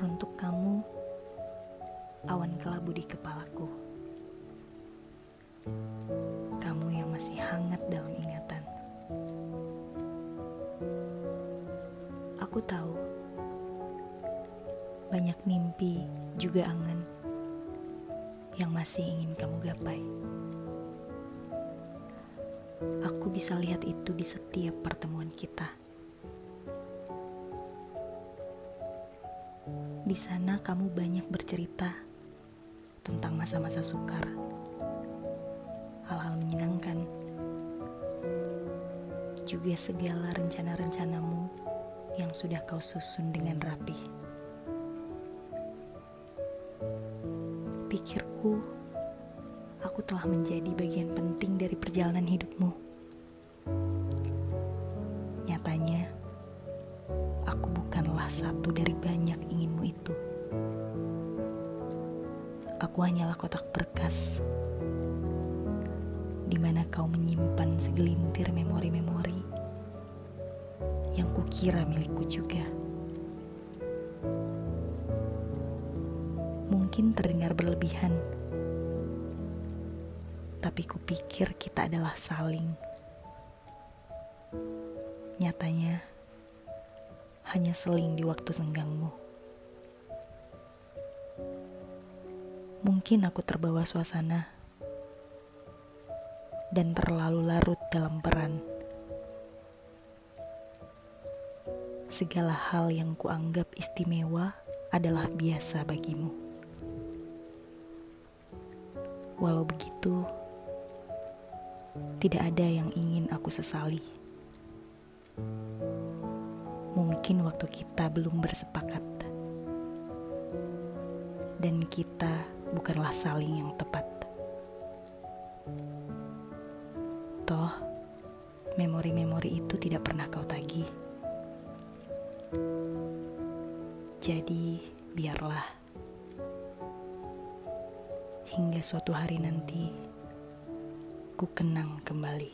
Teruntuk kamu, awan kelabu di kepalaku. Kamu yang masih hangat dalam ingatan. Aku tahu, banyak mimpi juga angan yang masih ingin kamu gapai. Aku bisa lihat itu di setiap pertemuan kita. Di sana kamu banyak bercerita tentang masa-masa sukar, hal-hal menyenangkan, juga segala rencana-rencanamu yang sudah kau susun dengan rapi. Pikirku, aku telah menjadi bagian penting dari perjalanan hidupmu. Nyatanya, aku bukanlah satu dari banyak inginmu Aku hanyalah kotak berkas di mana kau menyimpan segelintir memori-memori yang kukira milikku juga. Mungkin terdengar berlebihan, tapi kupikir kita adalah saling. Nyatanya, hanya seling di waktu senggangmu. Mungkin aku terbawa suasana dan terlalu larut dalam peran. Segala hal yang kuanggap istimewa adalah biasa bagimu. Walau begitu, tidak ada yang ingin aku sesali. Mungkin waktu kita belum bersepakat, dan kita bukanlah saling yang tepat. Toh, memori-memori itu tidak pernah kau tagih. Jadi, biarlah hingga suatu hari nanti ku kenang kembali.